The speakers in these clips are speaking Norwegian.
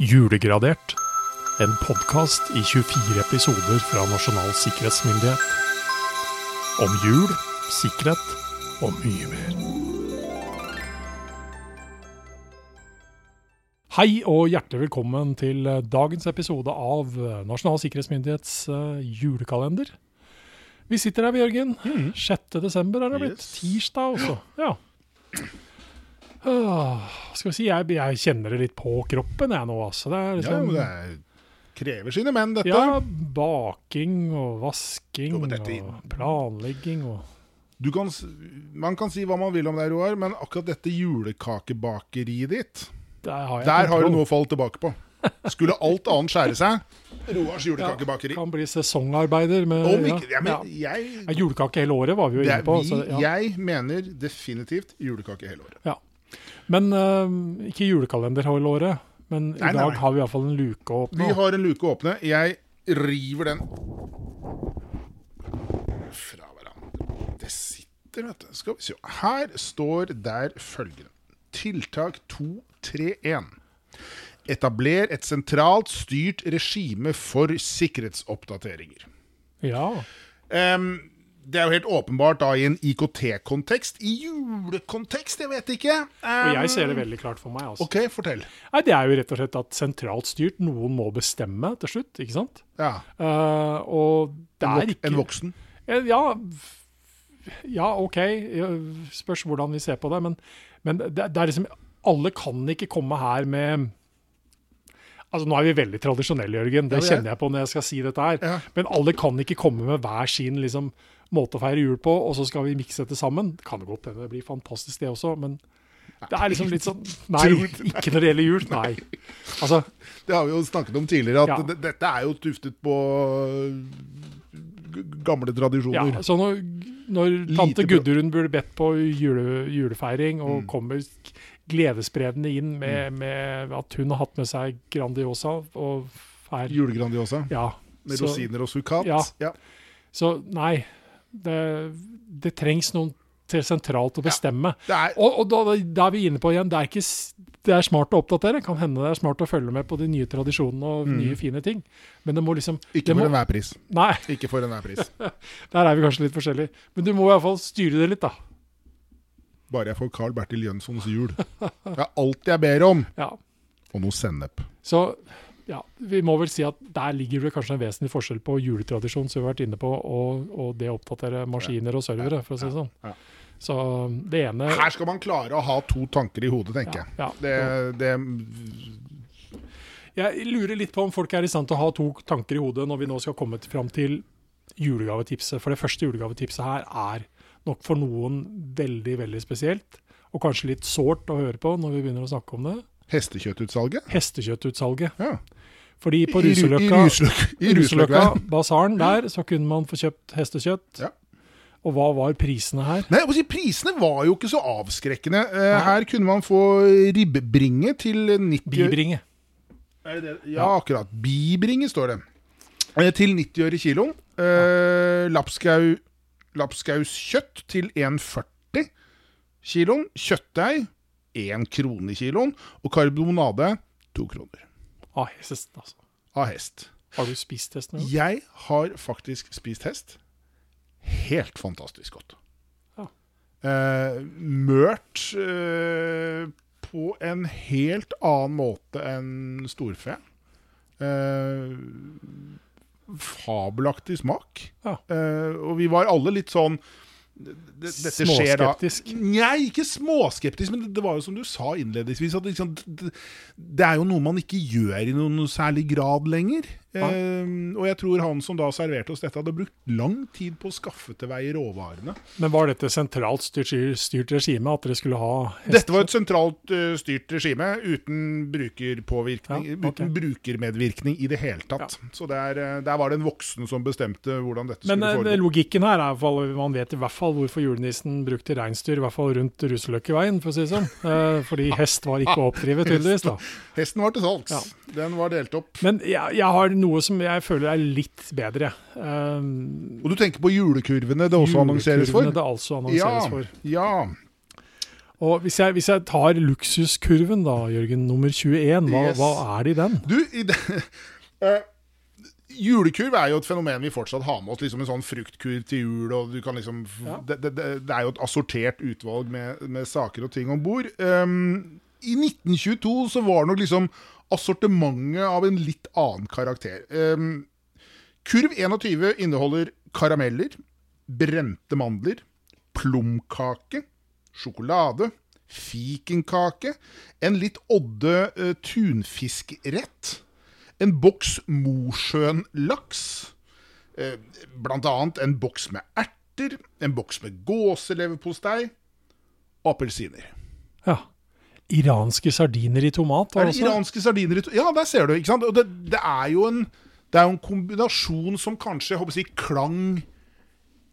Julegradert. En podkast i 24 episoder fra Nasjonal sikkerhetsmyndighet. Om jul, sikkerhet og mye mer. Hei og hjertelig velkommen til dagens episode av Nasjonal sikkerhetsmyndighets eh, julekalender. Vi sitter her, Jørgen. 6. desember er det blitt. Yes. Tirsdag også. Ja. Ah, skal vi si, jeg, jeg kjenner det litt på kroppen jeg nå, altså. Det er Ja, liksom, ja, det er, krever sine menn, dette. ja, baking og vasking Jo, dette- og planlegging og Du kan, man kan si hva man vil om deg, Roar, men akkurat dette julekakebakeriet ditt, Der har der har du noe å falle tilbake på. Skulle alt annet skjære seg, Roars julekakebakeri. Kan bli sesongarbeider med Om ikke, ja, ja. jeg, Ja, Julekake hele året var vi jo inne på. vi, så, ja. jeg mener definitivt julekake hele året. Ja. Men uh, ikke julekalender hele året. Men i Nei, dag nei. har vi iallfall en luke å åpne. Vi har en luke å åpne. Jeg river den fra hverandre. Det sitter, vet du. Skal vi se. Her står der følgende. Tiltak 231. Etabler et sentralt styrt regime for sikkerhetsoppdateringer. Ja. Em, det er jo helt åpenbart da i en IKT-kontekst. I julekontekst, jeg vet ikke. Og jeg ser det veldig klart for meg. Altså. OK, fortell. Nei, Det er jo rett og slett at sentralt styrt, noen må bestemme til slutt, ikke sant? Ja. Uh, og det En, er vok ikke en voksen. Eh, Ja, ja OK. Spørs hvordan vi ser på det. Men, men det, det er liksom Alle kan ikke komme her med Altså Nå er vi veldig tradisjonelle, Jørgen. Det er. kjenner jeg på når jeg skal si dette her. Ja. Men alle kan ikke komme med hver sin liksom, måte å feire jul på, og så skal vi mikse dette sammen. Det kan jo godt hende det blir fantastisk, det også, men det er liksom litt sånn Nei, det? ikke når det gjelder jul. Nei. Altså, Det har vi jo snakket om tidligere, at Ja. dette er jo tuftet på gamle tradisjoner. ja, så når, når tante. Gudrun blir bedt på jule, julefeiring, og Mm. kommer gledesspredende inn med, med at hun har hatt med seg Grandiosa og er Julegrandiosa Ja. med så- rosiner og sukat? Ja. Ja. Så nei, det, det trengs noen til sentralt å bestemme. Ja, er, Og, og da, da er vi inne på igjen, det er, ikke, det er smart å oppdatere. Kan hende det er smart å følge med på de nye tradisjonene og Mm. nye fine ting. Men det må liksom ikke det for enhver pris. Nei, Ikke for enhver pris. der er vi kanskje litt forskjellige. Men du må i hvert fall styre det litt, da. Bare jeg får Carl Bertil Jønssons jul. Det er alt jeg ber om. Ja. Og noe sennep. Så ja, vi må vel si at der ligger det kanskje en vesentlig forskjell på juletradisjon, som vi har vært inne på, og, og det å oppdatere maskiner og servere, for å si det sånn. Ja. Så det ene Her skal man klare å ha to tanker i hodet, tenker jeg. ja, ja. Det, det Jeg lurer litt på om folk er i stand til å ha to tanker i hodet når vi nå skal komme fram til julegavetipset. For det første julegavetipset her er nok for noen veldig, veldig spesielt. Og kanskje litt sårt å høre på når vi begynner å snakke om det. Hestekjøttutsalget? Hestekjøttutsalget. Ja. Fordi på Ruseløkka, I Ruseløkka, basaren der, så kunne man få kjøpt hestekjøtt. Ja. Og hva var prisene her? Nei, si, Prisene var jo ikke så avskrekkende. Eh, her kunne man få ribbringe til 90 Bibringe. Er det det? Ja, akkurat. Bibringe står det. Eh, til 90 øre kiloen. Eh, lapskau, lapskauskjøtt til 1,40 kiloen. Kjøttdeig 1 krone kiloen. Og karbonade to kroner. Av hest, altså. Av hest. Har du spist hest nå? Jeg har faktisk spist hest. Helt fantastisk godt. Ja. Eh, mørt eh, på en helt annen måte enn storfe. Eh, fabelaktig smak. Ja. Eh, og vi var alle litt sånn det, Dette skjer da. Nei, ikke småskeptisk, men det, det var jo som du sa innledningsvis, at liksom, det, det er jo noe man ikke gjør i noen særlig grad lenger. Eh, og jeg tror han som da serverte oss dette, hadde brukt lang tid på å skaffe til vei råvarene. Men var dette sentralt styrt, styrt regime, at dere skulle ha hest? Dette var et sentralt uh, styrt regime uten brukerpåvirkning, Ja, okay. uten brukermedvirkning i det hele tatt. Så der, eh, der var det en voksen som bestemte hvordan dette Men skulle foregå. Men logikken her er at fall, man vet i hvert fall hvorfor julenissen brukte reinsdyr, i hvert fall rundt Russeløkkeveien, for å si det sånn. Eh, fordi hest var ikke å oppdrive, tydeligvis. da. Hesten var til salgs. Ja. Den var delt opp. Men jeg, jeg har noe som jeg føler er litt bedre. Um, Og du tenker på julekurvene det også annonseres for? julekurvene det altså annonseres Ja, for. ja. Og hvis jeg, hvis jeg tar luksuskurven, da, Jørgen, nummer 21, hva, Yes. hva er det i den? Du, i den uh, julekurv er jo et fenomen vi fortsatt har med oss. Liksom en sånn fruktkurv til jul. og du kan liksom, Ja. det, det, det det er jo et assortert utvalg med, med saker og ting om bord. Um, I 1922 så var nok liksom assortimentet av en litt annen karakter. Um, kurv 21 inneholder karameller, brente mandler, plomkake, sjokolade, fikenkake, en litt odde uh, tunfiskrett, en boks Mosjøen-laks, eh, blant annet en boks med erter, en boks med gåseleverpostei og appelsiner. Ja. Iranske sardiner i tomat? Er det også? iranske sardiner i to- Ja, der ser du. ikke sant? Det, det er jo en det er jo en kombinasjon som kanskje jeg håper å si, klang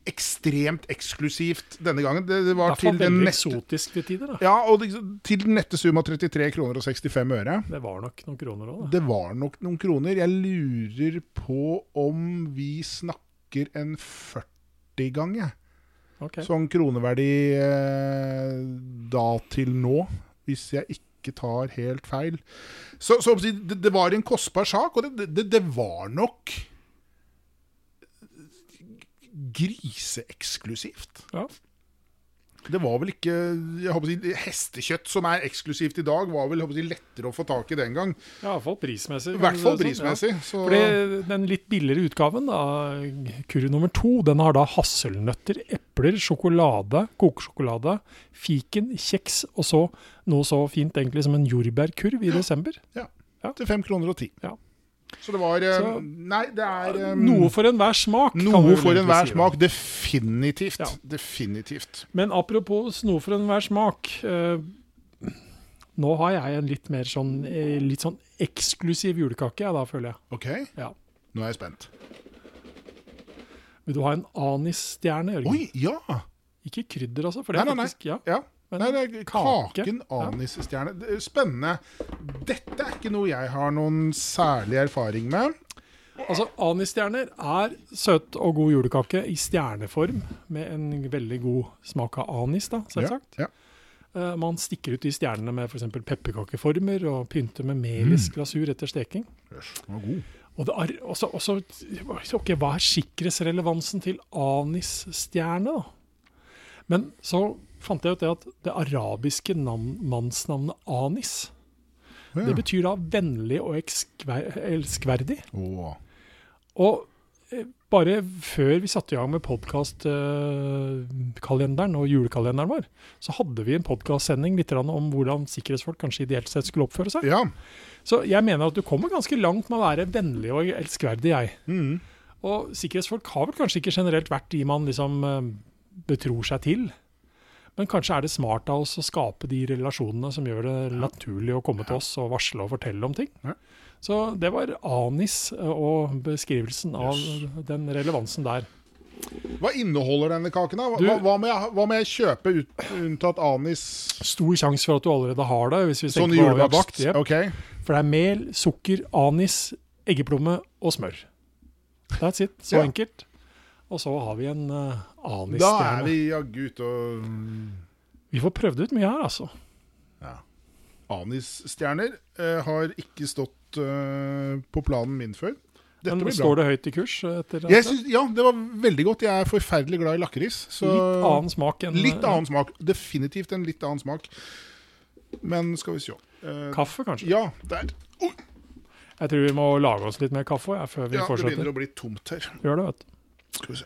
ekstremt eksklusivt denne gangen. Det, det var til den nette eksotisk til tider. da. Ja, og det, til den nette sum av 33 kroner og 65 øre. Det var nok noen kroner òg, det. Det var nok noen kroner. Jeg lurer på om vi snakker en 40 gang, jeg. Ok. Sånn kroneverdi eh, da til nå, hvis jeg ikke tar helt feil. Så, så det, det var en kostbar sak, og det, det, det var nok griseeksklusivt. Ja. Det var vel ikke jeg håper å si, Hestekjøtt som er eksklusivt i dag, var vel håper si, lettere å få tak i den gang. Ja, i hvert fall prismessig. I hvert fall prismessig. sånn, ja. Så, Fordi den litt billigere utgaven, da, kurv nummer to, den har da hasselnøtter, epler, sjokolade, kokesjokolade, fiken, kjeks og så noe så fint egentlig som en jordbærkurv i desember. til fem kroner og ti. Ja. Så det var eh, Så- Nei, det er eh, Noe for enhver smak. Noe for enhver si smak. Definitivt. Ja. Definitivt. Men apropos noe for enhver smak. Eh, nå har jeg en litt mer sånn, litt sånn eksklusiv julekake, jeg da føler jeg. OK, Ja. nå er jeg spent. Vil du ha en anisstjerne, Jørgen? Oi, ja! Ikke krydder, altså. For det Nei, er nei, nei. faktisk, ja. ja. Nei, det er kaken Ja. anisstjerne. Er Spennende. Dette er ikke noe jeg har noen særlig erfaring med. Altså, Anisstjerner er søt og god julekake i stjerneform, med en veldig god smak av anis, da, selvsagt. Ja, Eh, man stikker ut de stjernene med f.eks. pepperkakeformer, og pynter med melis Mm. glasur etter steking. Yes, den var god. Og det også, også ok, Hva er sikkerhetsrelevansen til anisstjerne, da? Men så fant jeg ut det at det arabiske navn, mannsnavnet anis, Ja. det betyr da vennlig og elskverdig. Oh. Og eh, bare før vi satte i gang med podkastkalenderen og julekalenderen vår, så hadde vi en podkastsending litt om hvordan sikkerhetsfolk kanskje ideelt sett skulle oppføre seg. Ja. Så jeg mener at du kommer ganske langt med å være vennlig og elskverdig, jeg. Mm. Og sikkerhetsfolk har vel kanskje ikke generelt vært de man liksom eh, betror seg til. Men kanskje er det smart av oss å skape de relasjonene som gjør det naturlig å komme til oss og varsle og fortelle om ting. Ja. Så det var anis eh, og beskrivelsen av Yes. den relevansen der. Hva inneholder denne kaken? da? Hva, Du- hva, må, jeg, hva må jeg kjøpe ut, unntatt anis? Stor sjanse for at du allerede har det. hvis vi Sånn julebakst? Yep. Okay. For det er mel, sukker, anis, eggeplomme og smør. That's it. Så Ja. enkelt. Og så har vi en uh, Da er vi jaggu ute og Vi får prøvd ut mye her, altså. Ja. Anisstjerner uh, har ikke stått uh, på planen min før. Dette Men blir bra. står det høyt i kurs? Etter Jeg synes, ja, det var veldig godt. Jeg er forferdelig glad i lakris. Litt annen smak enn Litt eh, annen smak. Definitivt en litt annen smak. Men skal vi se. uh, kaffe, kanskje. ja, der. Oh. Jeg tror vi må lage oss litt mer kaffe jeg, før vi ja, det begynner å bli tomt her. Gjør det, vet du. Skal vi se.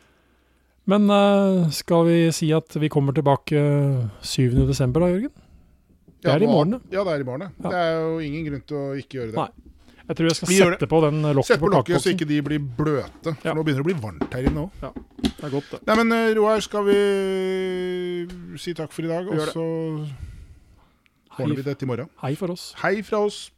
Men eh, skal vi si at vi kommer tilbake 7. desember da, Jørgen? Det Ja, er i morgen, det. Ja, det er i morgen. Ja. Det er jo ingen grunn til å ikke gjøre det. Nei. Jeg tror jeg skal sette på den lokket på på så ikke de blir bløte. For Ja. nå begynner det å bli varmt her inne òg. Det er godt, det. Nei, men eh, Roar, skal vi si takk for i dag, og så ordner vi det til i morgen. hei for oss. Hei fra oss.